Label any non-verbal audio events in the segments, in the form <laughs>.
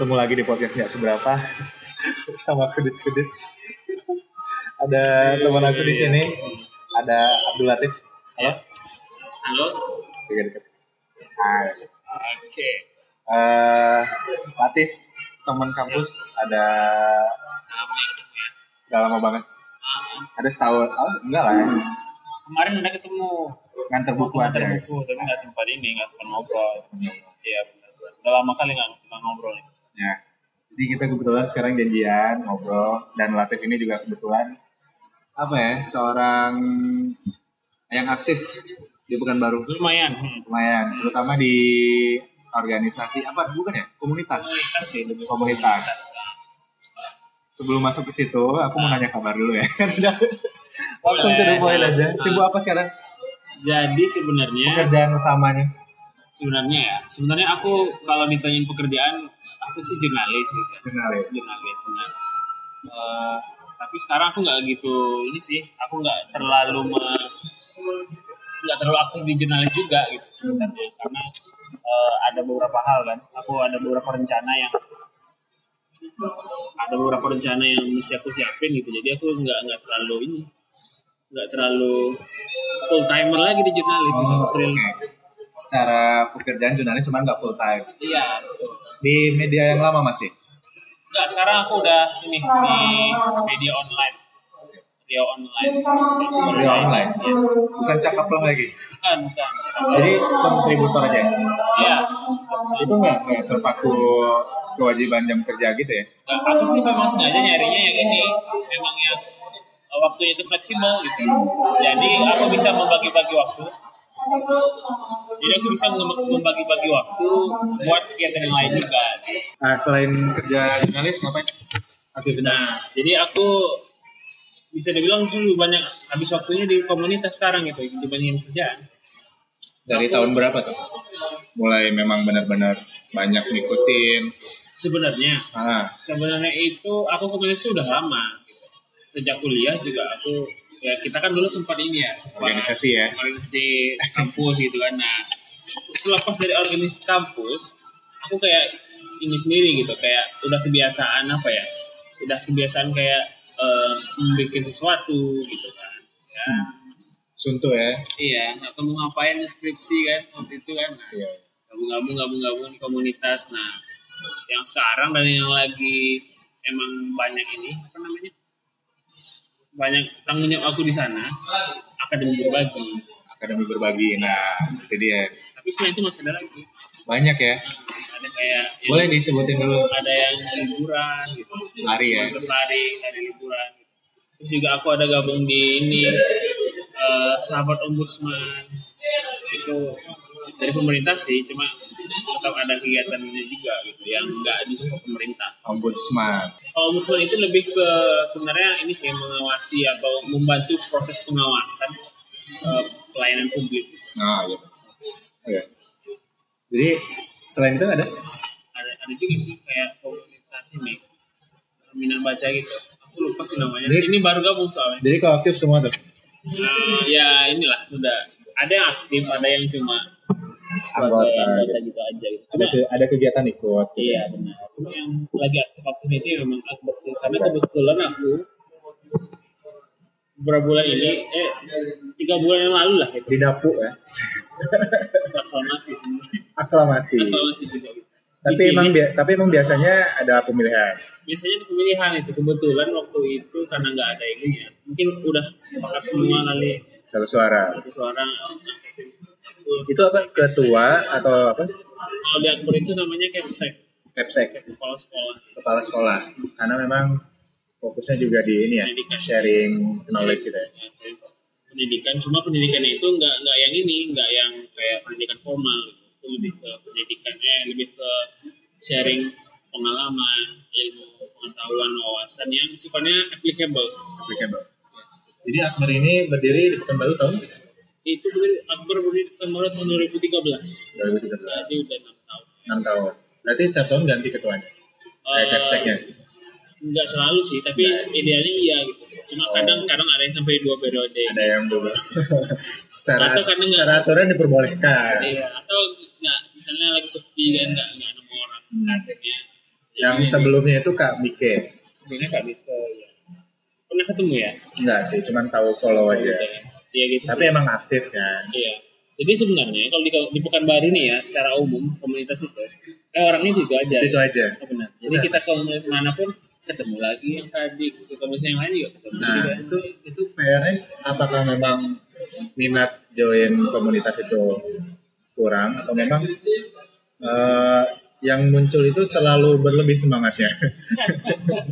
ketemu lagi di podcast nggak seberapa <laughs> sama kredit. Ada teman aku di sini, ada Abdul Latif. Halo. Halo. Tiga dekat. Oke. Eh, Latif, teman kampus ada Lama ya udah lama banget. Ada setahun, oh enggak lah ya. kemarin udah ketemu Nganter buku nganter buku, tapi nggak sempat ini, nggak sempat ngobrol. Iya benar. Udah lama kali nggak nggak ngobrol nih. Ya. Jadi kita kebetulan sekarang janjian ngobrol dan Latif ini juga kebetulan apa ya seorang yang aktif di Pekanbaru. Lumayan. Hmm. lumayan terutama di organisasi apa bukan ya komunitas. Komunitas sih lebih komunitas. sebelum masuk ke situ aku mau nanya kabar dulu ya. Langsung ke the point aja. Sibuk apa sekarang? Jadi sebenarnya pekerjaan utamanya sebenarnya ya sebenarnya aku kalau ditanyain pekerjaan aku sih jurnalis gitu. jurnalis Jurnalis benar. Eh, tapi sekarang aku nggak gitu ini sih aku nggak terlalu me- nggak terlalu aktif di jurnalis juga gitu sebenarnya karena eh, ada beberapa hal kan aku ada beberapa rencana yang ada beberapa rencana yang mesti aku siapin gitu jadi aku nggak nggak terlalu ini nggak terlalu full timer lagi di jurnalis gitu. Oh, Freelance. oke. Secara pekerjaan jurnalis cuma nggak full time iya betul. di media yang lama masih Enggak, sekarang aku udah ini di media online. Media online. media online Yes. bukan cakap lah lagi Bukan, bukan. jadi kontributor aja Iya. itu nggak nggak terpaku kewajiban jam kerja gitu ya Enggak, aku sih memang sengaja nyarinya yang ini. Memang yang waktunya itu fleksibel gitu. Jadi aku bisa membagi-bagi waktu. Jadi aku bisa mem- membagi-bagi waktu buat kegiatan yang lain juga. nah selain kerja jurnalis ngapain aktivitas Nah, jadi aku bisa dibilang sih lebih banyak habis waktunya di komunitas sekarang gitu dibandingin kerjaan. dari tahun berapa tuh mulai memang benar-benar banyak ngikutin Sebenarnya ah sebenarnya itu aku komunitas itu udah lama gitu. sejak kuliah juga aku ya kita kan dulu sempat ini ya sempat organisasi ya. organisasi kampus gitu kan. Nah selepas dari organisasi kampus aku kayak ini sendiri gitu kayak udah kebiasaan apa ya? Udah kebiasaan kayak membuat sesuatu gitu kan ya. Suntuk ya. Iya nggak tahu mau ngapain skripsi kan waktu itu kan. Nah, iya. gabung-gabung gabung-gabung di komunitas. Nah yang sekarang dan yang lagi emang banyak ini apa namanya banyak tanggung jawab aku di sana akademi berbagi. Akademi berbagi nah itu dia. Tapi selain itu masih ada lagi. Banyak ya? Ada kayak yang- boleh disebutin dulu. ada yang liburan gitu. Lari ya? Terus lari dari liburan. Terus juga aku ada gabung di ini eh, sahabat ombudsman. Itu dari pemerintah sih cuma tetap ada kegiatannya juga gitu yang nggak disupport pemerintah. Ombudsman kalau ombudsman itu lebih ke sebenarnya ini sih mengawasi atau membantu proses pengawasan eh, pelayanan publik. Nah iya. Oke. jadi selain itu ada? Ada ada juga sih kayak komunitas ini. Minat baca gitu. Aku lupa sih namanya. Jadi- ini baru gabung soalnya. Jadi kalau aktif semua tuh? Nah, ya inilah udah. Ada yang aktif ada yang cuma Anggota, gitu. gitu aja gitu. Ada cuma ke- ada kegiatan ikut. Iya benar. Cuma yang lagi aktif aktif itu ya memang akbar sih. Karena kebetulan aku beberapa bulan ini eh tiga bulan yang lalu lah gitu. Di dapur ya. <laughs> Aklamasi sebenarnya aklamasi. Aklamasi juga gitu. Tapi Dipilih. emang tapi emang biasanya ada pemilihan? Biasanya itu pemilihan itu. Kebetulan waktu itu karena nggak ada ininya mungkin udah sepakat semua kali. Satu suara. Satu suara itu apa? Ketua atau apa? Kalau di akbar itu namanya kepsek capsek kepala sekolah. Kepala sekolah. Karena memang fokusnya juga di ini ya Pendidikan. sharing knowledge gitu ya. Pendidikan. Cuma pendidikannya itu nggak nggak yang ini nggak yang kayak pendidikan formal. Itu lebih ke pendidikannya lebih ke sharing pengalaman ilmu pengetahuan wawasan yang sifatnya applicable. Applicable. Jadi Akbar ini berdiri di Pekanbaru tahun itu Akbar berdiri tahun baru tahun 2013 2013 berarti udah enam tahun. 6 tahun. Berarti setiap tahun ganti ketuanya? Kayak Eh, capseknya nggak selalu sih tapi idealnya iya gitu. Cuma Oh. kadang kadang ada yang sampai dua periode. Ada yang dua <laughs> secara Atau karena secara aturan diperbolehkan. Iya, atau nggak misalnya lagi sepi kan nggak nggak nemu orang. Hmm. akhirnya yang sebelumnya itu Kak Mike. Sebelumnya Kak Dito ya. Pernah ketemu ya? Enggak sih, cuman tahu follow aja. Iya gitu. Tapi emang aktif kan. Iya. Jadi sebenarnya kalau di, di Pekanbaru nih ya, secara umum komunitas itu, eh orangnya itu, itu aja. Itu aja. Oh, benar. Jadi Benar. kita ke komunitas mana pun ketemu lagi yang tadi, ke komunitas yang lain juga ketemu Nah, juga. itu itu PR-nya apakah memang minat join komunitas itu kurang atau memang eh, yang muncul itu terlalu berlebih semangatnya? <laughs>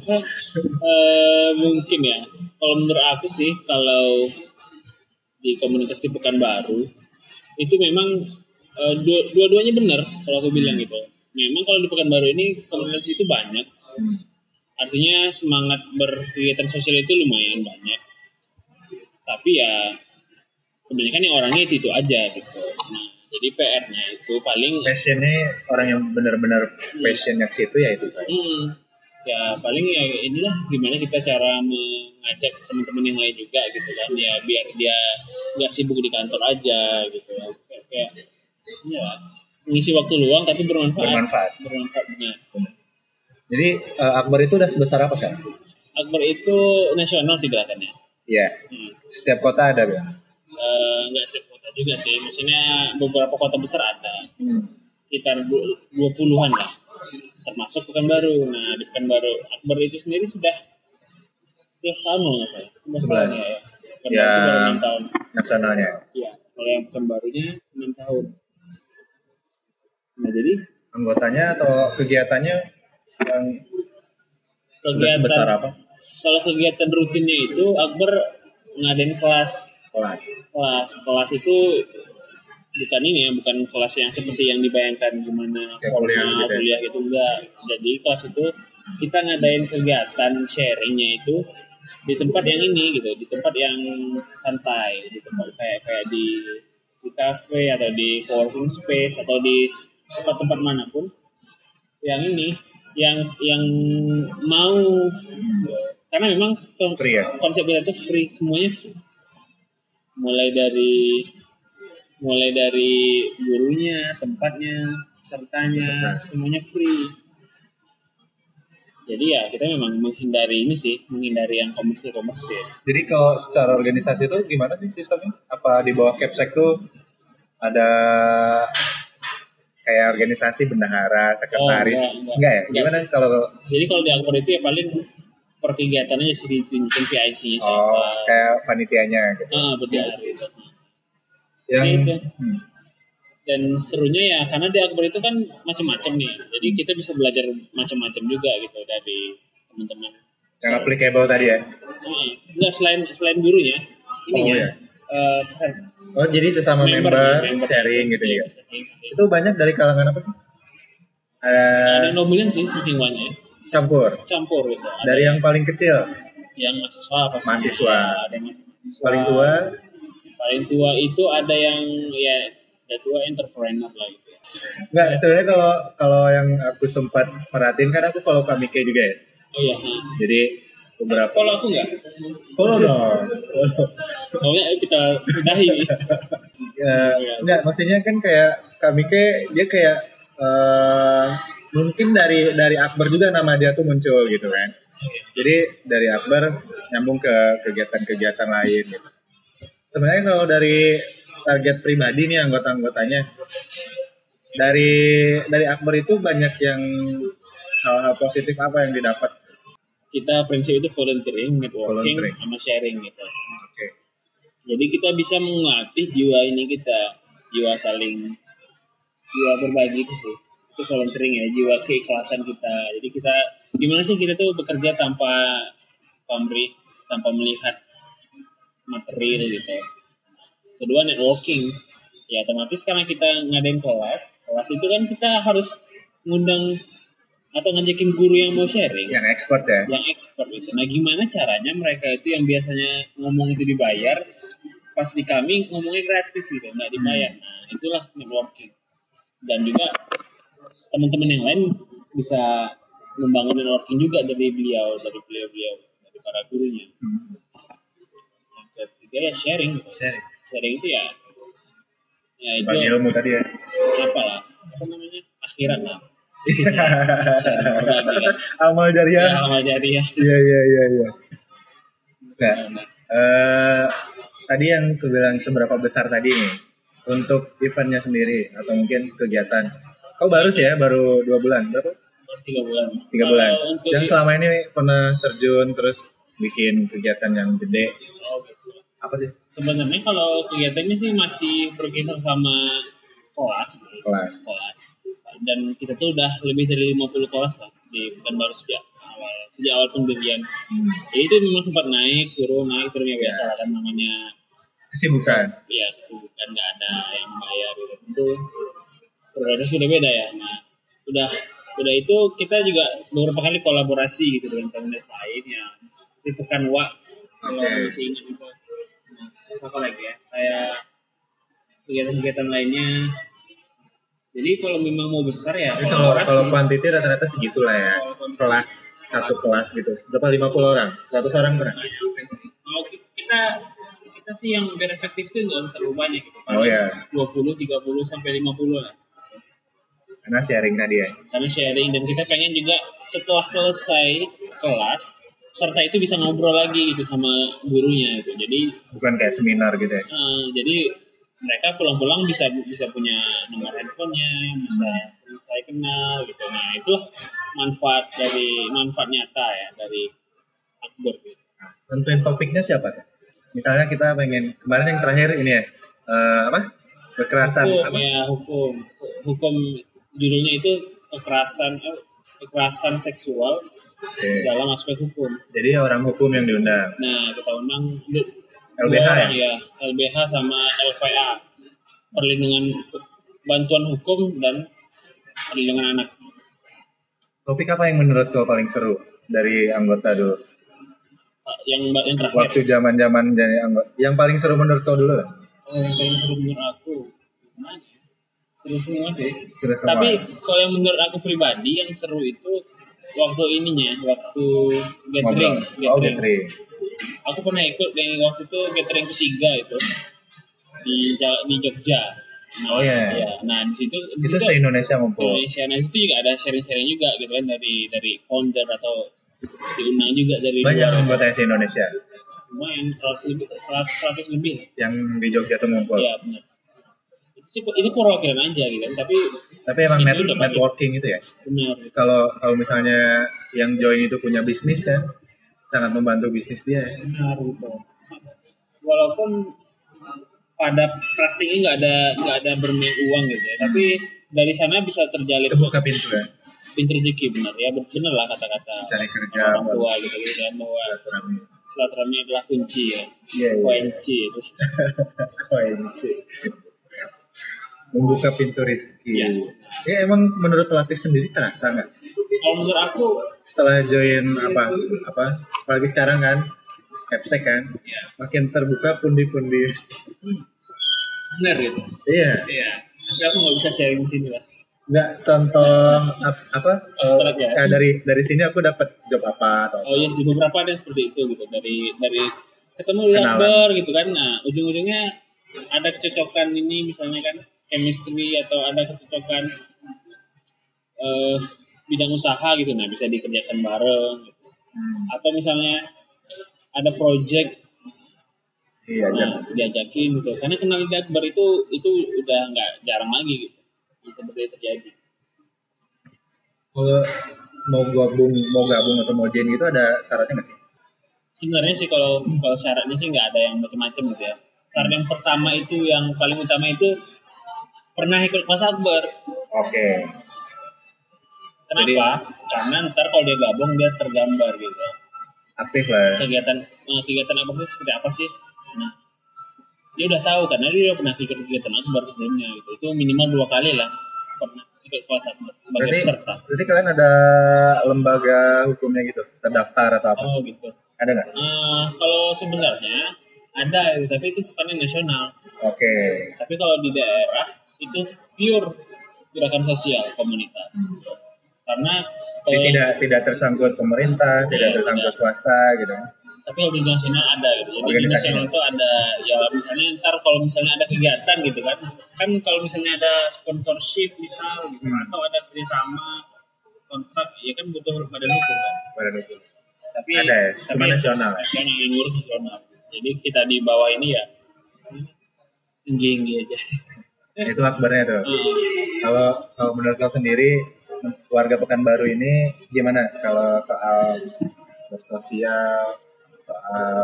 Eh, mungkin ya. Kalau menurut aku sih, kalau di komunitas di Pekanbaru itu memang dua, dua-duanya benar kalau aku bilang gitu. Memang kalau di Pekanbaru ini komunitas itu banyak. Artinya semangat berkegiatan sosial itu lumayan banyak. Tapi ya kebanyakan yang orangnya itu itu aja gitu. Nah, jadi PR-nya itu paling Passionnya orang yang benar-benar passionnya ke situ ya itu kan. Hmm. Ya paling ya inilah gimana kita cara mengajak teman-teman yang lain juga gitu kan ya biar dia nggak sibuk di kantor aja gitu ya kayak, ya mengisi waktu luang tapi bermanfaat Bermanfaat. bermanfaat benar Jadi eh, Akbar itu udah sebesar apa sekarang? Akbar itu nasional sih gerakannya Iya. hmm. Setiap kota ada ya. Eh, nggak sekota juga sih maksudnya beberapa kota besar ada Hmm. sekitar dua puluhan lah termasuk Pekanbaru nah di Pekanbaru Akbar itu sendiri sudah 11 tahun loh nggak salah 11 tahun 11. ya Ya. itu baru 6 tahun Nasionalnya. iya kalau yang Pekanbarunya 6 tahun nah jadi Anggotanya atau kegiatannya yang kegiatan sebesar apa? kalau kegiatan rutinnya itu Akbar ngadain kelas Kelas. kelas kelas itu bukan ini ya bukan kelas yang seperti yang dibayangkan gimana Kayak formal kuliah gitu ya? kuliah gitu enggak jadi kelas itu kita ngadain kegiatan sharingnya itu di tempat yang ini gitu di tempat yang santai di tempat kayak kayak di di cafe atau di coworking space atau di tempat-tempat mana pun yang ini yang yang mau karena memang Free ya? konsep kita itu free semuanya free mulai dari mulai dari gurunya tempatnya pesertanya semuanya free jadi ya kita memang menghindari ini sih menghindari yang komersil komersil Jadi kalau secara organisasi itu gimana sih sistemnya? Apa di bawah Capsek tuh ada kayak organisasi bendahara, sekretaris? Oh, enggak, enggak. enggak ya? Enggak. Gimana sih kalau jadi kalau di Akbar itu ya paling per kegiatannya sih ditunjukin PIC-nya siapa oh, kayak panitianya gitu? ah betul Yang Gitu. hmm, dan serunya ya karena di Akbar itu kan macam-macam nih jadi kita bisa belajar macam-macam juga gitu dari teman-teman yang applicable tadi ya? Ah, enggak selain selain gurunya ininya Oh, iya. eh, pesan- Oh jadi sesama member, membernya, member. sharing gitu ya? sharing. Itu banyak dari kalangan apa sih? Ada ada dominan sih saking banyak campur campur gitu ada dari yang paling kecil, yang mahasiswa pasti Mahasiswa. ada yang mahasiswa. paling tua, paling tua itu ada yang ya ada tua entrepreneur lah gitu Enggak, sebenarnya kalau kalau yang aku sempat perhatiin kan aku follow Kak Mike juga ya. oh iya. Jadi beberapa kalau aku enggak follow dong. pokoknya ayo kita udahi <laughs> Eh, enggak, maksudnya kan kayak Kak Mike dia kayak eh, mungkin dari dari Akbar juga nama dia tuh muncul gitu kan. Jadi dari Akbar nyambung ke kegiatan-kegiatan lain gitu. Sebenarnya kalau dari target pribadi nih anggota-anggotanya dari dari Akbar itu banyak yang hal-hal positif apa yang didapat kita prinsip itu volunteering networking Volunteering. sama sharing gitu Oke. jadi kita bisa mengatih jiwa ini kita jiwa saling jiwa berbagi itu sih itu volunteering ya jiwa keikhlasan kita jadi kita gimana sih kita tuh bekerja tanpa pamrih tanpa melihat material gitu kedua networking ya otomatis karena kita ngadain kelas kelas itu kan kita harus ngundang atau ngajakin guru yang mau sharing Yang expert ya. yang expert itu. Nah, gimana caranya mereka itu yang biasanya ngomong itu dibayar, pas di kami ngomongnya gratis gitu, nggak dibayar. Nah, itulah networking. Dan juga teman-teman yang lain bisa membangun networking juga dari beliau, dari beliau-beliau, dari para gurunya. Yang ketiga ya sharing. Gitu. Sharing. Sharing itu ya, ya itu Bagi ilmu tadi ya. apa lah, apa namanya, akhirat lah. <laughs> Amal Ya, jariah. amal jariah. Iya iya iya iya. Nah, eh tadi yang aku bilang seberapa besar tadi nih untuk eventnya sendiri atau mungkin kegiatan. Kau baru sih ya, baru dua bulan, berapa? Tiga bulan. Tiga Kalau bulan. Yang selama ini pernah terjun terus bikin kegiatan yang gede. Oh, gitu. Apa sih? Sebenarnya kalau kegiatannya sih masih berkisar sama kelas, Kelas. kelas. Dan kita tuh udah lebih dari 50 kelas lah di Pekanbaru sejak awal sejak awal pendirian. Hmm. Ya itu memang sempat naik turun naik turun ya biasa lah kan namanya Kesibukan. ya kesibukan nggak ada yang bayar gitu. Itu prioritas sudah beda ya. Nah udah udah itu kita juga beberapa kali kolaborasi gitu dengan komunitas lain ya di Pekan Wa kalau Oke. masih ingat itu. Terus apa lagi ya? Kayak kegiatan-kegiatan lainnya. Jadi kalau memang mau besar ya Tapi kalau kalau kuantiti rata-rata segitulah ya. Kelas satu kelas gitu. Berapa 50 orang? 100 orang pernah? Kalau kita kita sih yang biar efektif tuh nggak terlalu banyak gitu. Oh ya, 20, 30 sampai 50 lah. karena sharing tadi ya. Karena sharing dan kita pengen juga setelah selesai kelas peserta itu bisa ngobrol lagi gitu sama gurunya gitu. Jadi Bukan kayak seminar gitu ya. eh, jadi mereka pulang-pulang bisa bisa punya nomor handphonenya, bisa saya kenal gitu. Nah, itulah manfaat dari manfaat nyata ya dari Akbar gitu. Tentuin topiknya siapa tuh? Misalnya kita pengen kemarin yang terakhir ini ya eh, apa kekerasan hukum apa? ya hukum hukum judulnya itu kekerasan eh, kekerasan seksual Oke. dalam aspek hukum Jadi orang hukum yang diundang. nah kita undang LBH ya? ya LBH sama LPA perlindungan bantuan hukum dan perlindungan anak Topik apa yang menurut kau paling seru dari anggota dulu? Ah, yang yang terakhir Waktu zaman zaman jadi anggota. Yang paling seru menurut kau dulu? oh, yang paling seru menurut aku ya? seru semua sih Seru semua. Tapi kalau yang menurut aku pribadi yang seru itu waktu ininya, waktu gathering, Ngobrol. Oh, gathering. Aku pernah ikut yang waktu itu gathering ketiga itu di di Jogja. Nah, Oh, iya. iya. Nah di situ di Itu situ se-Indonesia ngumpul. Indonesia. Nah di situ juga ada sharing-sharing juga gitu kan dari dari founder atau diundang juga dari Banyak luar. anggota se-Indonesia lumayan seratus lebih seratus seratus lebih. yang di Jogja tuh ngumpul. Iya benar. Ini perwakilan aja gitu kan, tapi Tapi emang net- networking itu ya. benar. Kalau kalau misalnya yang join itu punya bisnis kan, sangat membantu bisnis dia. ya. benar gitu walaupun pada praktiknya nggak ada nggak ada bermain uang gitu ya tapi dari sana bisa terjalin Itu buka pintu ya, pintu rezeki benar ya benar lah kata-kata cari kerja, orang tua gitu gitu kan bahwa silaturahmi. silaturahmi adalah kunci ya Iya, iya. kunci itu <laughs> Kunci. Membuka pintu rizki. Yes. Ya emang menurut Latif sendiri terasa nggak? kalau menurut aku Setelah join apa apa, apalagi sekarang kan, Capsek kan, ya makin terbuka pundi-pundi. benar gitu Iya, iya tapi aku nggak bisa sharing di sini mas nggak contoh ap- apa? Abstrak ya? kayak dari dari sini aku dapat job apa atau oh iya sih beberapa ada yang seperti itu gitu dari dari ketemu di gitu kan nah ujung-ujungnya ada kecocokan ini misalnya kan chemistry atau ada kecocokan eh, bidang usaha gitu. Nah bisa dikerjakan bareng gitu. atau misalnya ada project iya nah, diajakin gitu. Karena kenal di Akbar itu itu udah nggak jarang lagi gitu. Yang seperti itu terjadi. Kalau mau gabung mau gabung atau mau join gitu ada syaratnya nggak sih? Sebenarnya sih kalau kalau syaratnya sih nggak ada yang macam-macam gitu ya. Syarat yang pertama itu yang paling utama itu pernah ikut kelas akbar. oke Kenapa? Karena ntar kalau dia gabung dia tergambar gitu. aktif lah Kegiatan eh, kegiatan akbar itu seperti apa sih? Nah, dia udah tahu karena dia udah pernah ikut kegiatan akbar sebelumnya gitu. Itu minimal dua kali lah pernah ikut kelas akbar sebagai berarti peserta. berarti kalian ada lembaga hukumnya gitu terdaftar atau apa Oh gitu. ada nggak Eh, kalau sebenarnya ada, tapi itu sifatnya nasional. oke Tapi kalau di daerah itu pure gerakan sosial komunitas. Karena Jadi kalau tidak tidak tersangkut pemerintah tidak Iya, tersangkut tidak. swasta gitu tapi nasional ada gitu. Jadi di Organisasi. nasional itu ada ya misalnya ntar kalau misalnya ada kegiatan gitu kan, kan kalau misalnya ada sponsorship misal gitu Hmm. atau ada kerjasama kontrak ya kan butuh badan hukum kan Badan hukum. tapi Ada ya? tapi Cuma nasional ya? nasional yang ngurus nasional jadi kita di bawah ini ya tinggi aja <laughs> Itu akbarnya tuh. Kalau kalau menurut kau sendiri warga Pekanbaru ini gimana? Kalau soal bersosial, soal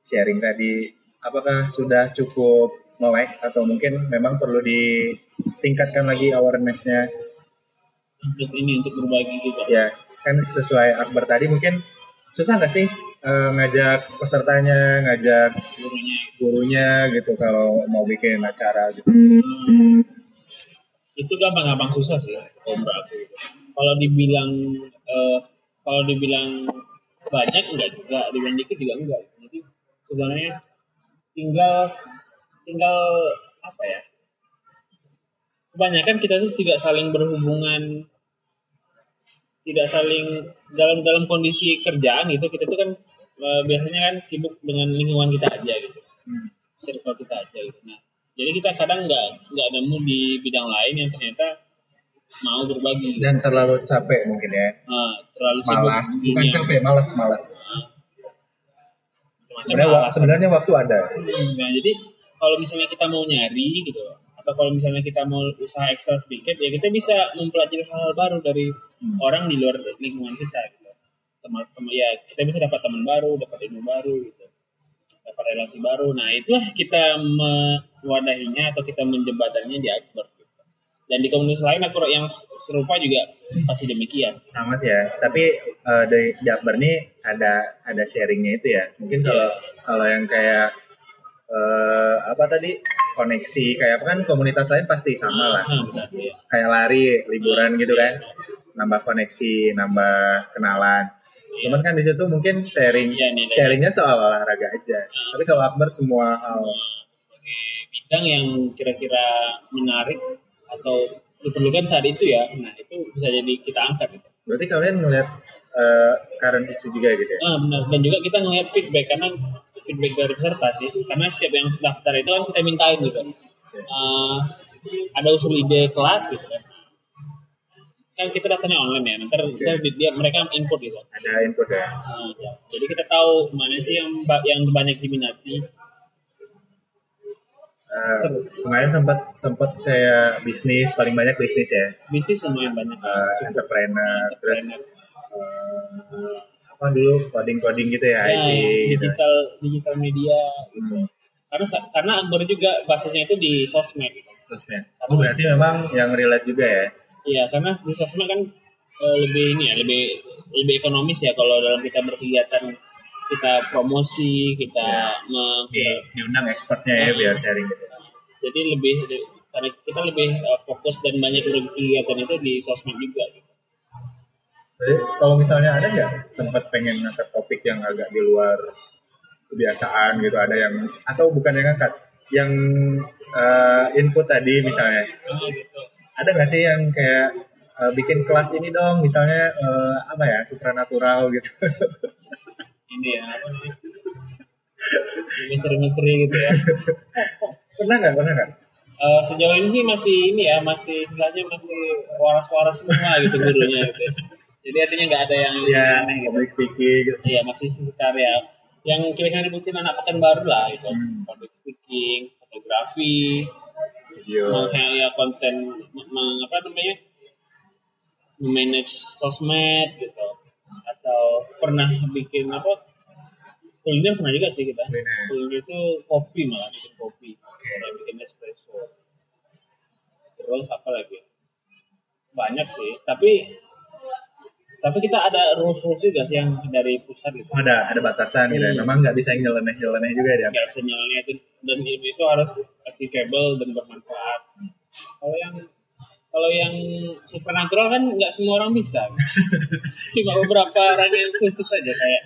sharing tadi apakah sudah cukup melek atau mungkin memang perlu ditingkatkan lagi awareness-nya? Untuk ini untuk berbagi gitu ya kan sesuai akbar tadi mungkin susah nggak sih eh, ngajak pesertanya ngajak gurunya gurunya gitu kalau mau bikin acara gitu. Hmm. itu gampang-gampang susah sih kalau aku. Kalau dibilang eh, kalau dibilang banyak enggak juga. Dibilang dikit juga enggak. Jadi sebenarnya tinggal tinggal apa ya? Kebanyakan kita tuh tidak saling berhubungan tidak saling dalam dalam kondisi kerjaan gitu. Kita tuh kan eh, biasanya kan sibuk dengan lingkungan kita aja gitu Hmm. circle kita aja gitu nah jadi kita kadang nggak nggak nemu di bidang lain yang ternyata mau berbagi dan terlalu capek mungkin ya Nah, terlalu sibuk malas di bukan dunia. capek malas malas Macam-macam sebenarnya sebenarnya waktu ada Hmm, Nah, jadi kalau misalnya kita mau nyari gitu, atau kalau misalnya kita mau usaha ekstra sedikit, ya kita bisa mempelajari hal-hal baru dari Hmm. orang di luar lingkungan kita. Gitu. Teman-teman ya kita bisa dapat teman baru, dapat ilmu baru, gitu. dapat relasi baru. Nah, itulah kita mewadahinya atau kita menjembatannya di Akbar. Gitu. Dan di komunitas lain aku yang serupa juga pasti demikian. sama sih ya tapi eh, di, di Akbar nih ada ada sharingnya itu ya mungkin kalau kalau yang kayak eh, apa tadi koneksi kayak apa kan komunitas lain pasti sama lah Ah, benar, ya. kayak lari liburan gitu kan nambah koneksi nambah kenalan cuman kan di situ mungkin sharing Iya, nih, sharingnya soal olahraga aja. Tapi kalau Akbar semua hal bidang yang kira-kira menarik atau diperlukan saat itu ya nah itu bisa jadi kita angkat gitu. berarti kalian ngeliat eh, current issue juga gitu ya? Ah benar. Dan juga kita ngelihat feedback karena feedback dari peserta sih. Karena setiap yang daftar itu kan kita mintain gitu. Ah, ada usul ide kelas gitu kan kan kita daftarnya online ya nanti ntar dia mereka input gitu ada input ya Ah, ya. jadi kita tahu mana sih yang yang banyak diminati Seru. kemarin sempat sempat kayak bisnis paling banyak bisnis ya bisnis lumayan banyak Eh, entrepreneur terus Entrepreneur. eh, apa dulu coding coding gitu ya, ya, IT gitu. digital digital media gitu. Hmm, karena karena Akbar juga basisnya itu di sosmed gitu. sosmed. Oh berarti memang yang relate juga ya? Iya, karena di sosmed kan eh, lebih ini ya, lebih lebih ekonomis ya kalau dalam kita berkegiatan kita promosi, kita me- Di, diundang expertnya ya biar sharing gitu. jadi lebih karena kita lebih eh, fokus dan banyak berkegiatan itu di sosmed juga gitu. Jadi, kalau misalnya ada nggak sempat pengen ngangkat topik yang agak di luar kebiasaan gitu ada yang atau bukan yang ngangkat yang eh, input tadi misalnya gitu. Ada nggak sih yang kayak eh, bikin kelas ini dong misalnya eh, apa ya supranatural gitu <laughs> Ini ya apa sih? Misteri-misteri gitu ya. <laughs> pernah nggak pernah nggak Eh, sejauh ini sih masih ini ya, masih istilahnya masih waras-waras semua gitu gurunya gitu. ya. Jadi artinya nggak ada yang ya aneh gitu. public speaking gitu. Iya masih sekitar ya yang kira-kira dibutuhin anak pekan baru lah gitu. Hmm. Public speaking, fotografi, video meng- ya konten apa namanya? Manage sosmed gitu. Atau pernah bikin apa? Kuliner pernah juga sih kita. Kuliner. kuliner itu kopi malah bikin kopi. Pernah bikin espresso. Terus apa lagi? Banyak sih. Tapi tapi kita ada rules rules juga sih yang dari pusat gitu. Ada ada batasan gitu. Hmm. memang nggak bisa nyeleneh nyeleneh juga ya. Nggak bisa nyalain itu dan ilmu itu harus applicable dan bermanfaat. Kalau yang kalau yang supernatural kan nggak semua orang bisa. <laughs> Cuma beberapa orang yang khusus aja kayak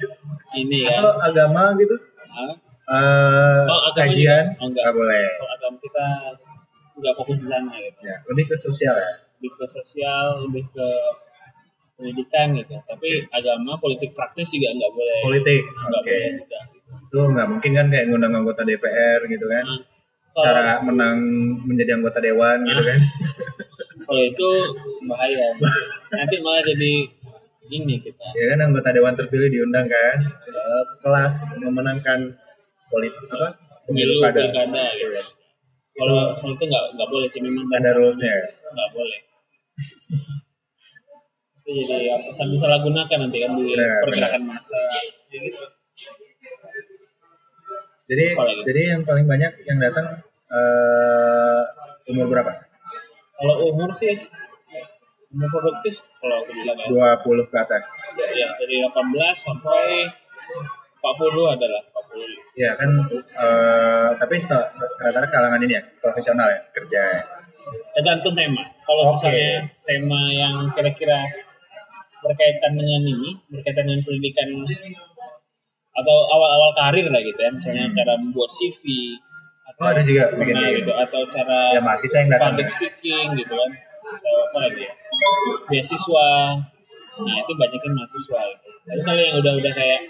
ini ya. Atau agama gitu? Eh Oh, kajian? juga? Oh, enggak. nggak boleh. Kalau agama kita nggak fokus di sana gitu. Ya lebih ke sosial ya? Lebih ke sosial lebih ke pendidikan gitu. Tapi agama politik praktis juga nggak boleh politik oke boleh juga itu nggak mungkin kan kayak ngundang anggota DPR gitu kan? Nah, cara menang menjadi anggota dewan gitu kan? <laughs> Kalau itu bahaya. Nanti malah jadi ini kita. Ya kan anggota dewan terpilih diundang kan? Ke kelas memenangkan politik apa? Pemilu kada. pilkada gitu. Kalau kalau itu nggak nggak boleh sih memang Ada rulesnya. Ya? nggak boleh <laughs> itu jadi apa bisa disalahgunakan nanti kan di pergerakan massa jadi Jadi Apalagi? jadi yang paling banyak yang datang eh umur berapa? kalau umur sih umur produktif kalau aku bilang ya 20 ke atas. ya dari 18 sampai 40 adalah 40 Ya kan eh tapi rata-rata kalangan ini ya profesional ya kerja. ya. tergantung tema. Kalau Oke. misalnya tema yang kira-kira berkaitan dengan ini, berkaitan dengan pendidikan atau awal-awal karir lah gitu ya, misalnya cara membuat CV atau Hmm. Oh, ada juga bikin kayak gitu atau cara Ya mahasiswa yang datang. public ya. speaking gitu kan atau apa lagi ya beasiswa nah itu banyakin mahasiswa gitu. tapi kalau yang udah-udah kayak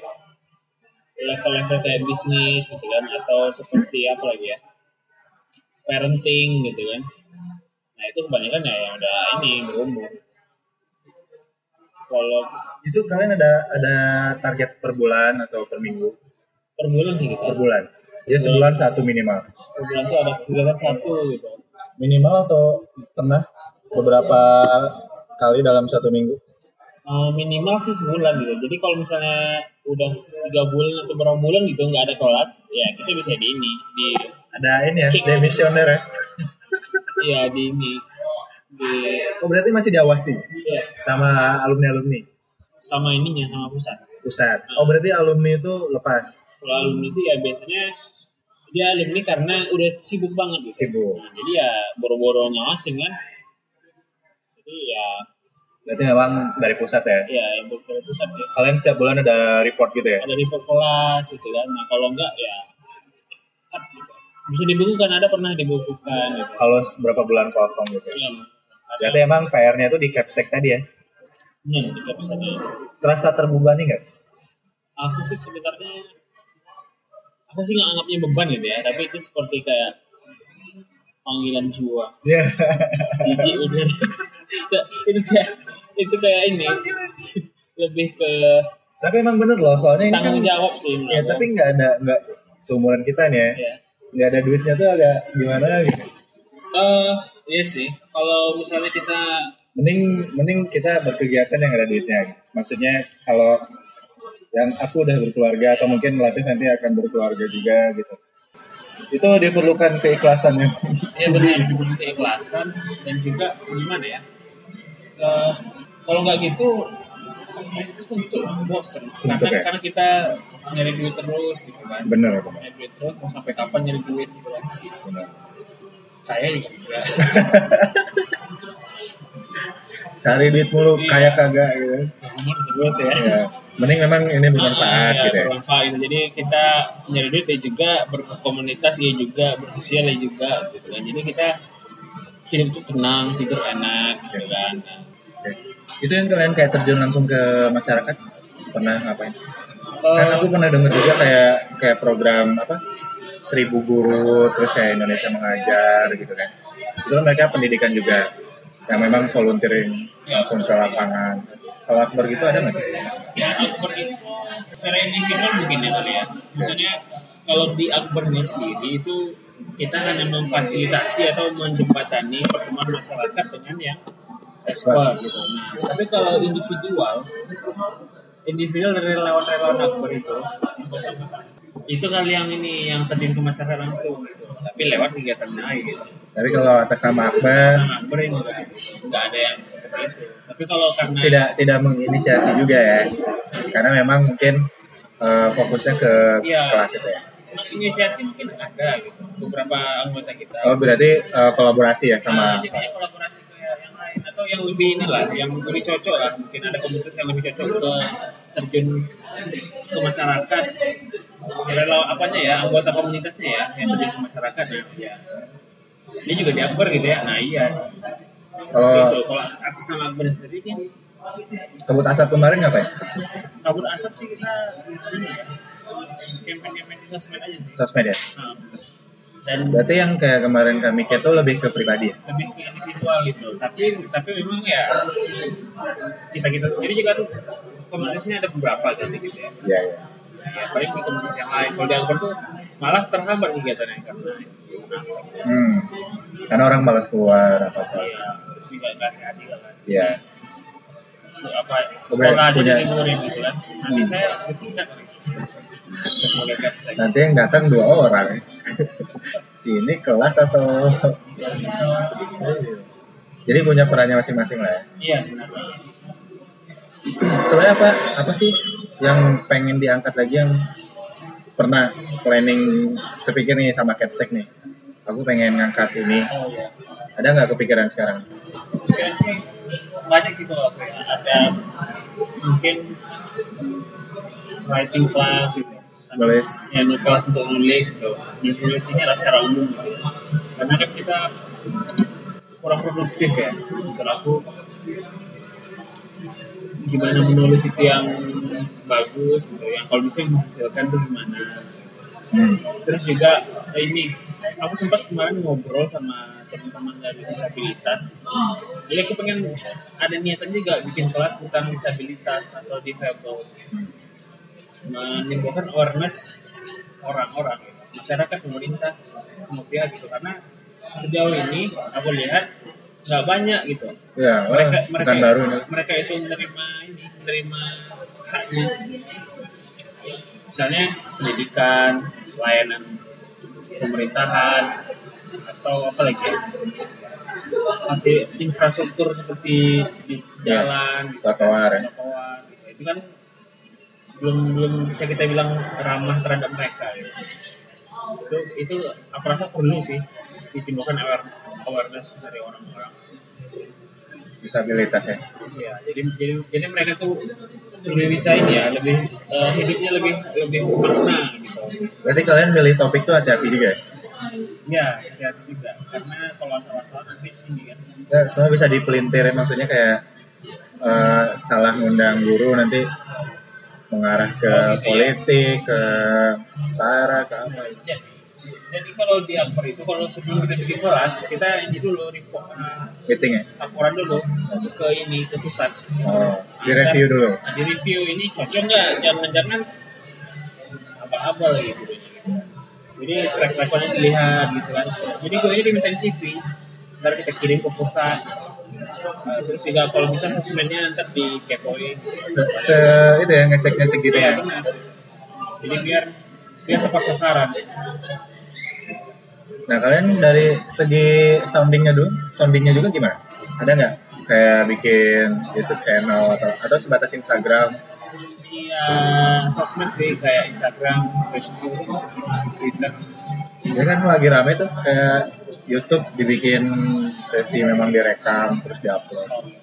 level-level kayak bisnis gitu kan atau seperti apa lagi ya parenting gitu kan nah itu kebanyakan ya yang udah ini berumur psikolog Itu kalian ada ada target per bulan atau per minggu? per bulan sih kita Per bulan. Ya sebulan satu minimal. per bulan tuh ada kegiatan satu gitu Minimal atau pernah beberapa kali dalam satu minggu? Eh, minimal sih sebulan gitu. Jadi kalau misalnya udah tiga bulan atau berapa bulan gitu nggak ada kelas, ya kita bisa di ini, di Ada ini ya, demisioner ya. ya di ini, di Oh berarti masih diawasi ya, sama alumni-alumni sama ininya sama pusat. pusat. Oh berarti alumni itu lepas, Kalau alumni itu ya biasanya dia alumni karena udah sibuk banget gitu. sibuk. Nah, jadi ya boro-boro ngawasin kan. Jadi ya Berarti memang dari pusat ya. ya yang dari pusat sih. Kalian setiap bulan ada report gitu ya? Ada report kelas gitu kan. Nah kalau enggak ya gitu. bisa dibukukan ada pernah dibukukan gitu. Kalau berapa bulan kosong gitu. Iya, Berarti emang PR-nya itu di capsek tadi ya. Iya, di capsanya. Terasa terbebani nggak? Aku sih sebenarnya aku sih nggak anggapnya beban gitu ya, tapi itu seperti kayak panggilan jiwa. Ya. Jijik udah. itu kayak itu kayak ini lebih ke tapi emang bener loh, soalnya ini kan. tanggung jawab sih. Ya aku. tapi nggak ada nggak seumuran kita nih ya. ya. Nggak ada duitnya tuh agak gimana gitu. Eh, iya sih. Kalau misalnya kita Mending mending kita berkegiatan yang ada duitnya. Maksudnya kalau yang aku udah berkeluarga atau mungkin Latif nanti akan berkeluarga juga gitu. Itu diperlukan keikhlasannya. ya benar dibutuhkan keikhlasan dan juga gimana ya? Eh, kalau nggak gitu itu untuk bosen karena, ya? karena kita nyari duit terus gitu kan Bener bener. nyari duit terus mau sampai kapan nyari duit gitu kan bener. Saya juga enggak Cari duit mulu Iya. kayak kagak gitu. umur terus ya Ya. Mending memang ini bermanfaat Ah, gitu ya. bermanfaat gitu. jadi kita nyari duit ya juga berkomunitas ya juga bersosial ya juga gitu kan jadi kita hidup tuh tenang tidur enak gitu kan Nah, Oke. Itu yang kalian kayak terjun langsung ke masyarakat pernah ngapain? Kan eh, aku pernah denger juga kayak kayak program apa seribu guru terus kayak Indonesia mengajar gitu kan. Itu kan mereka pendidikan juga yang memang volunteering langsung ke lapangan. Kalau akbar gitu ada nggak sih? ya Akbar itu secara individual mungkin ya kali ya maksudnya kalau di Akbarnya sendiri itu kita hanya memfasilitasi atau menjembatani pertemuan masyarakat dengan yang ekspor gitu nah tapi kalau individual individual dari relawan-relawan Akbar itu itu kali yang ini yang terjun ke masyarakat langsung gitu. tapi lewat kegiatan lain gitu Tapi kalau atas nama akbar nah, Akbar ini enggak, enggak ada yang seperti itu tapi kalau karena tidak tidak menginisiasi juga ya. Karena memang mungkin eh, fokusnya ke Iya. kelas itu ya. inisiasi mungkin ada gitu beberapa anggota kita Oh berarti eh, kolaborasi ya Nah, sama jadinya kolaborasi ke yang lain atau yang lebih inilah yang lebih cocok lah mungkin ada komunitas yang lebih cocok ke terjun ke masyarakat rela apanya ya anggota komunitasnya ya yang terjun ke masyarakat ya, dia juga di Akbar gitu ya? Nah iya. Kalau gitu kalau atas nama Akbar sendiri kan kabut asap kemarin ngapain? kabut asap sih kita ini ya campaign-campaign sosmed aja sih. Sosmed ya. Nah, dan Berarti yang kayak kemarin kami itu lebih ke pribadi ya? lebih ke individual gitu. Tapi tapi memang ya kita kita sendiri juga tuh komunitasnya ada beberapa kan gitu ya Iya, iya. ya paling di komunitas yang lain kalau di Akbar tuh malah terhambat kegiatannya karena Hmm. Karena orang malas keluar apa-apa. ya juga nggak sehat juga kan Iya. So, apa sekolah aja punya- diliburin gitu kan nanti saya nih sebagai kapsek Nanti yang datang dua orang. <laughs> Ini kelas atau jadi punya perannya masing-masing lah ya. iya benar Sebenarnya apa apa sih yang pengen diangkat lagi yang pernah planning kepikir nih sama Capsek nih. Aku pengen ngangkat ini. oh iya Ada nggak kepikiran sekarang? Kayaknya sih banyak sih kalau aku ya. Ada mungkin writing class gitu. Nulis. Ya, nulis kelas untuk nulis gitu. Nulis ini adalah secara umum gitu. Karena kan kita kurang produktif ya. Menurut aku gimana menulis itu yang bagus gitu. Yang kalau bisa menghasilkan tuh gimana. Hmm. Terus juga eh, ini aku sempat kemarin ngobrol sama teman-teman dari disabilitas. Jadi aku pengen ada niatan juga bikin kelas tentang disabilitas atau difabel. Menimbulkan awareness orang-orang, masyarakat, pemerintah, semua pihak gitu. Karena sejauh ini aku lihat nggak banyak gitu. Ya, wah, Mereka mereka bukan baru mereka itu menerima ini, menerima haknya. Misalnya pendidikan, layanan pemerintahan atau apa lagi ya? masih infrastruktur seperti di Ya, jalan gitu, trotoar ya. gitu. itu kan belum belum bisa kita bilang ramah terhadap mereka gitu. itu itu aku rasa perlu sih ditimbulkan aware, awareness dari orang-orang Disabilitas ya. ya jadi jadi jadi mereka tuh lebih bisa ini ya lebih eh, hidupnya lebih lebih makna gitu Berarti kalian milih topik tuh hati-hati juga ya? ya hati-hati juga karena kalau asal-asalan nanti ini kan Ya, semua bisa dipelintir ya, maksudnya kayak eh, salah ngundang guru nanti mengarah ke Oh, gitu ya. politik, ke sara, ke apa jadi, jadi kalau di Akbar itu kalau sebelum kita bikin kelas kita ini dulu report eh, Meeting ya? laporan dulu ke ini ke pusat. Oh, di review dulu. nah, di review ini cocok nggak? Jangan-jangan apa-apa lagi gitu. Jadi track recordnya dilihat gitu kan. Jadi gue ini diminta CV ntar kita kirim ke pusat. Nah, terus juga kalau bisa sosmednya ntar dikepoin Se, se itu ya ngeceknya segitu Iya ya. benar. Jadi biar biar tepat sasaran Nah kalian dari segi soundingnya dulu, soundingnya juga gimana? Ada nggak kayak bikin YouTube channel atau atau sebatas Instagram? Iya, sosmed sih kayak Instagram, Facebook, Twitter. Ya kan lagi rame tuh kayak YouTube dibikin sesi memang direkam terus diupload.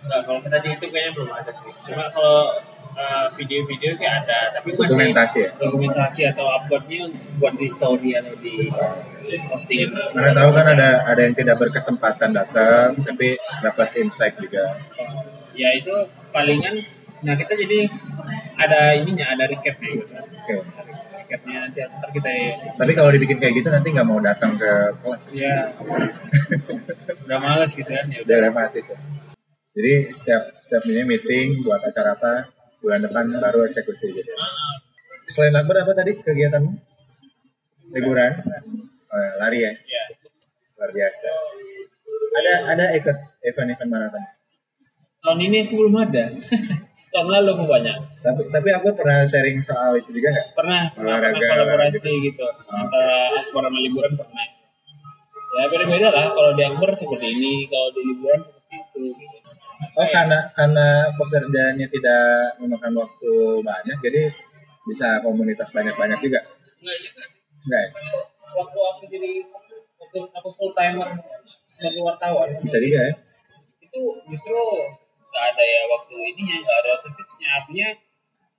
Enggak, kalau kita di YouTube kayaknya belum ada sih. Cuma kalau uh, video-video sih ada, tapi masih Dokumentasi ya? dokumentasi atau uploadnya buat di story atau di postingan. Mana tahu kan ada ada yang tidak berkesempatan datang tapi dapat insight juga. Ya itu palingan. Nah kita jadi ada ininya, ada recapnya gitu. Oke. Recapnya nanti ntar kita Tapi kalau dibikin kayak gitu nanti nggak mau datang ke kelas. ya <laughs> udah males gitu kan ya udah. Udah ya. Jadi setiap setiap ini meeting buat acara apa bulan depan baru eksekusi gitu. Selain Akbar apa tadi kegiatanmu? Liburan? Oh, ya, lari ya? Ya. Luar biasa. Ada ada ikut event-event maraton. Tahun ini aku belum ada. <laughs> Tahun lalu aku banyak. Tapi tapi aku pernah sharing soal itu juga nggak? pernah Olahraga, pernah kolaborasi gitu antara akbar sama liburan pernah ya beda-beda lah kalau di akbar seperti ini kalau di liburan seperti itu gitu. Oh karena karena pekerjaannya tidak memakan waktu banyak, jadi bisa komunitas banyak-banyak juga. enggak juga sih Enggak ya? waktu aku jadi waktu aku full timer sebagai wartawan Bisa juga ya? itu justru nggak ada ya waktu ininya nggak ada waktu fixnya artinya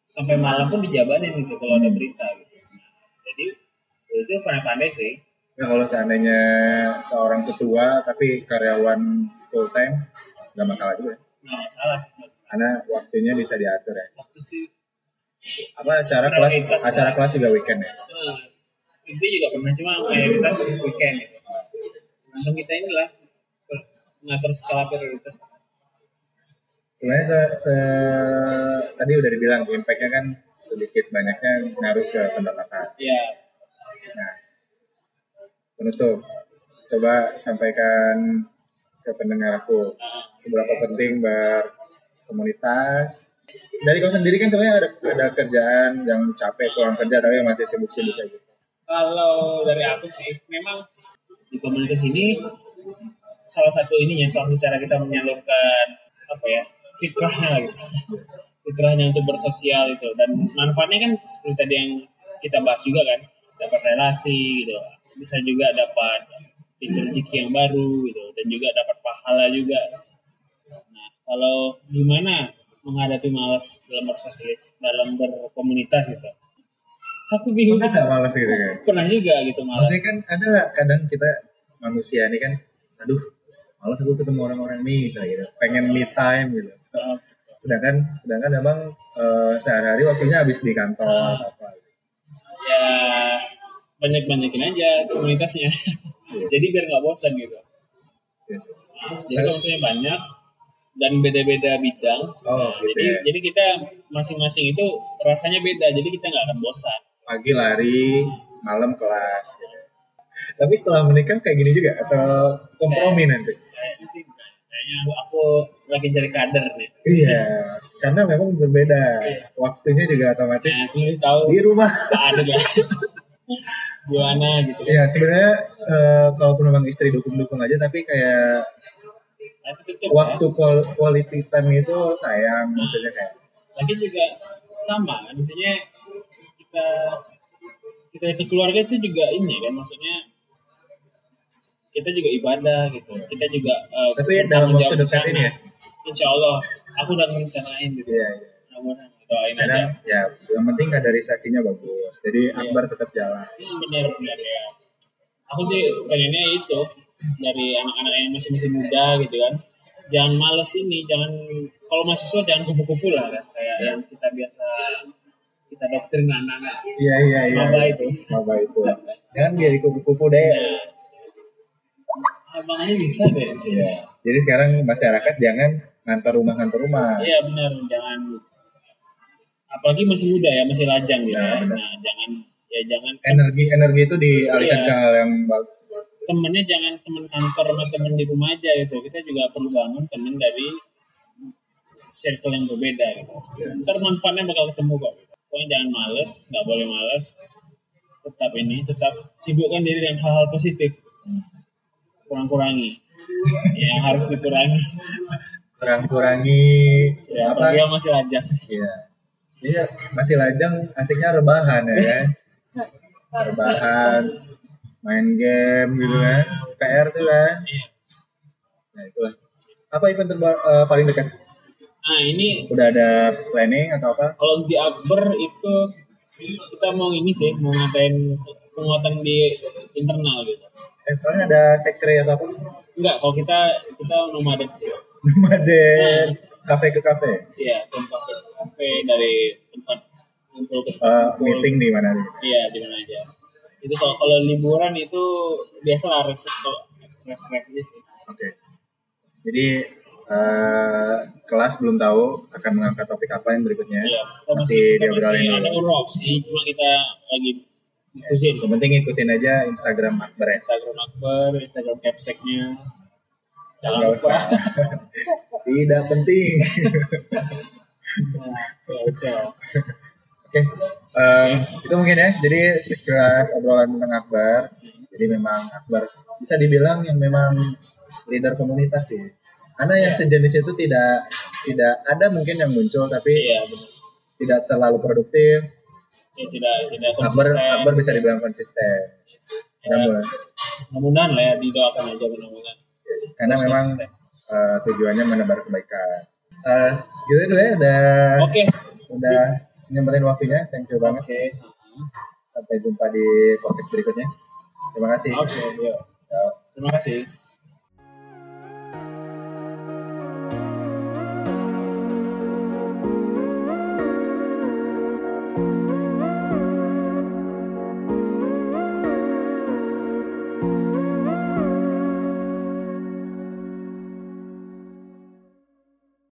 sampai malam pun dijabarin gitu kalau ada berita gitu jadi itu pandai-pandai sih Ya kalau seandainya seorang ketua tapi karyawan full time, nggak masalah juga. nggak masalah sih Karena waktunya bisa diatur ya. waktu sih Apa acara kelas Prioritas, acara ya. kelas juga weekend ya? eh, itu juga pernah cuma mayoritas weekend gitu tergantung kita inilah mengatur skala prioritas sebenarnya se, se- tadi udah dibilang impactnya kan sedikit banyaknya ngaruh ke pendapatan ya nah penutup coba sampaikan ke pendengar aku. Seberapa penting berkomunitas dari kau sendiri kan sebenarnya ada ada kerjaan yang capek pulang kerja tapi masih sibuk-sibuk kayak gitu. Kalau dari aku sih memang di komunitas ini salah satu ininya salah satu cara kita menyalurkan apa ya fitrahnya gitu <laughs> fitrahnya untuk bersosial itu. Dan manfaatnya kan seperti tadi yang kita bahas juga kan dapat relasi gitu. Bisa juga dapat pintu rezeki yang baru gitu. Dan juga dapat pahala juga. Nah kalau gimana menghadapi malas dalam bersosialis dalam berkomunitas gitu? Aku bingung. Pernah nggak malas gitu kan pernah juga gitu malas. Maksudnya kan ada kadang kita manusia ini kan aduh malas aku ketemu orang-orang nih misalnya gitu. Pengen me time gitu. Sedangkan sedangkan memang eh, sehari-hari waktunya habis di kantor atau apa. Ya banyak banyakin aja komunitasnya <laughs> jadi biar nggak bosan gitu. Yes. jadi komunitasnya banyak dan beda-beda bidang. Oh gitu jadi ya. jadi kita masing-masing itu rasanya beda jadi kita nggak akan bosan. Pagi lari malam kelas gitu. tapi setelah menikah kayak gini juga? Atau kompromi nanti? kayaknya sih kayaknya aku, aku lagi cari kader nih. Iya karena memang berbeda. Waktunya juga otomatis nah tahu. di rumah. Ada <laughs> gimana gitu? Ya sebenarnya eh, kalaupun memang istri dukung-dukung aja tapi kayak tapi tetap waktu qual- quality time itu sayang maksudnya kayak lagi juga sama intinya kita kita ke keluarga itu juga ini kan maksudnya kita juga ibadah gitu. Kita juga eh, Tapi dalam waktu dekat ini ya? insya Allah aku udah merencanain gitu. Iya iya. mudah-mudahan doain aja. Ya yang penting kaderisasinya bagus. Jadi akbar tetap jalan. Hmm, benar benar ya. Aku sih pengennya itu dari anak-anak yang masih masih muda gitu kan. Jangan males ini jangan kalau mahasiswa jangan kupu-kupu lah kan kayak yang kita biasa kita doktrin anak-anak. Iya iya iya. Maba itu. maba itu. Jangan biar kupu-kupu deh. Nah, abangnya bisa deh. iya. Jadi sekarang masyarakat jangan ngantar rumah ngantar rumah. Iya benar, jangan apalagi masih muda ya, masih lajang gitu Nah, ya. benar. Nah, jangan ya jangan energi energi itu dialihkan Iya. ke hal yang bagus temennya jangan teman kantor sama temen di rumah aja gitu. Kita juga perlu bangun temen dari circle yang berbeda gitu. Ntar manfaatnya bakal ketemu kok. Gitu. Pokoknya jangan males, nggak boleh males. Tetap ini, tetap sibukkan diri dengan hal-hal positif. Kurang-kurangi. <laughs> yang harus dikurangi. kurang kurangi Ya, apa masih lajang. iya iya masih lajang asiknya rebahan ya. Kan rebahan main game gitu kan PR tuh kan nah itulah. Apa event terba- eh, paling dekat? Nah ini udah ada planning atau apa? kalau di Akbar itu kita mau ini sih mau ngatain penguatan di internal gitu. eh paling ada sekre atau apa? Enggak, kalau kita kita nomaden sih. nomaden kafe ke kafe? Iya, tempat kafe kafe dari tempat kumpul ke Eh, meeting di mana nih? Iya, di mana aja. Itu kalau kalau liburan itu biasa lah rest rest rest aja sih. oke. Jadi eh, kelas belum tahu akan mengangkat topik apa yang berikutnya. Iya, masih masih, diobrolin masih ada dulu urop sih, cuma kita lagi diskusi yang penting ikutin aja Instagram Akbar ya. Instagram Akbar, Instagram capseknya. Jangan Nggak lupa. usah. <laughs> tidak penting Nah, ya udah. Oke, em, itu mungkin ya. Jadi sekelas obrolan tentang Akbar. Jadi memang Akbar bisa dibilang yang memang leader komunitas sih. Karena yang Iya. sejenis itu tidak tidak ada mungkin yang muncul tapi Iya, benar. tidak terlalu produktif. Ya, tidak tidak Akbar konsisten. Akbar bisa dibilang konsisten. Ya, Namun mudah-mudahan lah ya didoakan aja mudah-mudahan. Karena Terus memang eh, tujuannya menebar kebaikan. Eh, gitu dulu ya udah Oke. udah nyempetin waktunya. Thank you banget. Oke. Sampai jumpa di podcast berikutnya. Terima kasih. Oke. Ya. Terima kasih.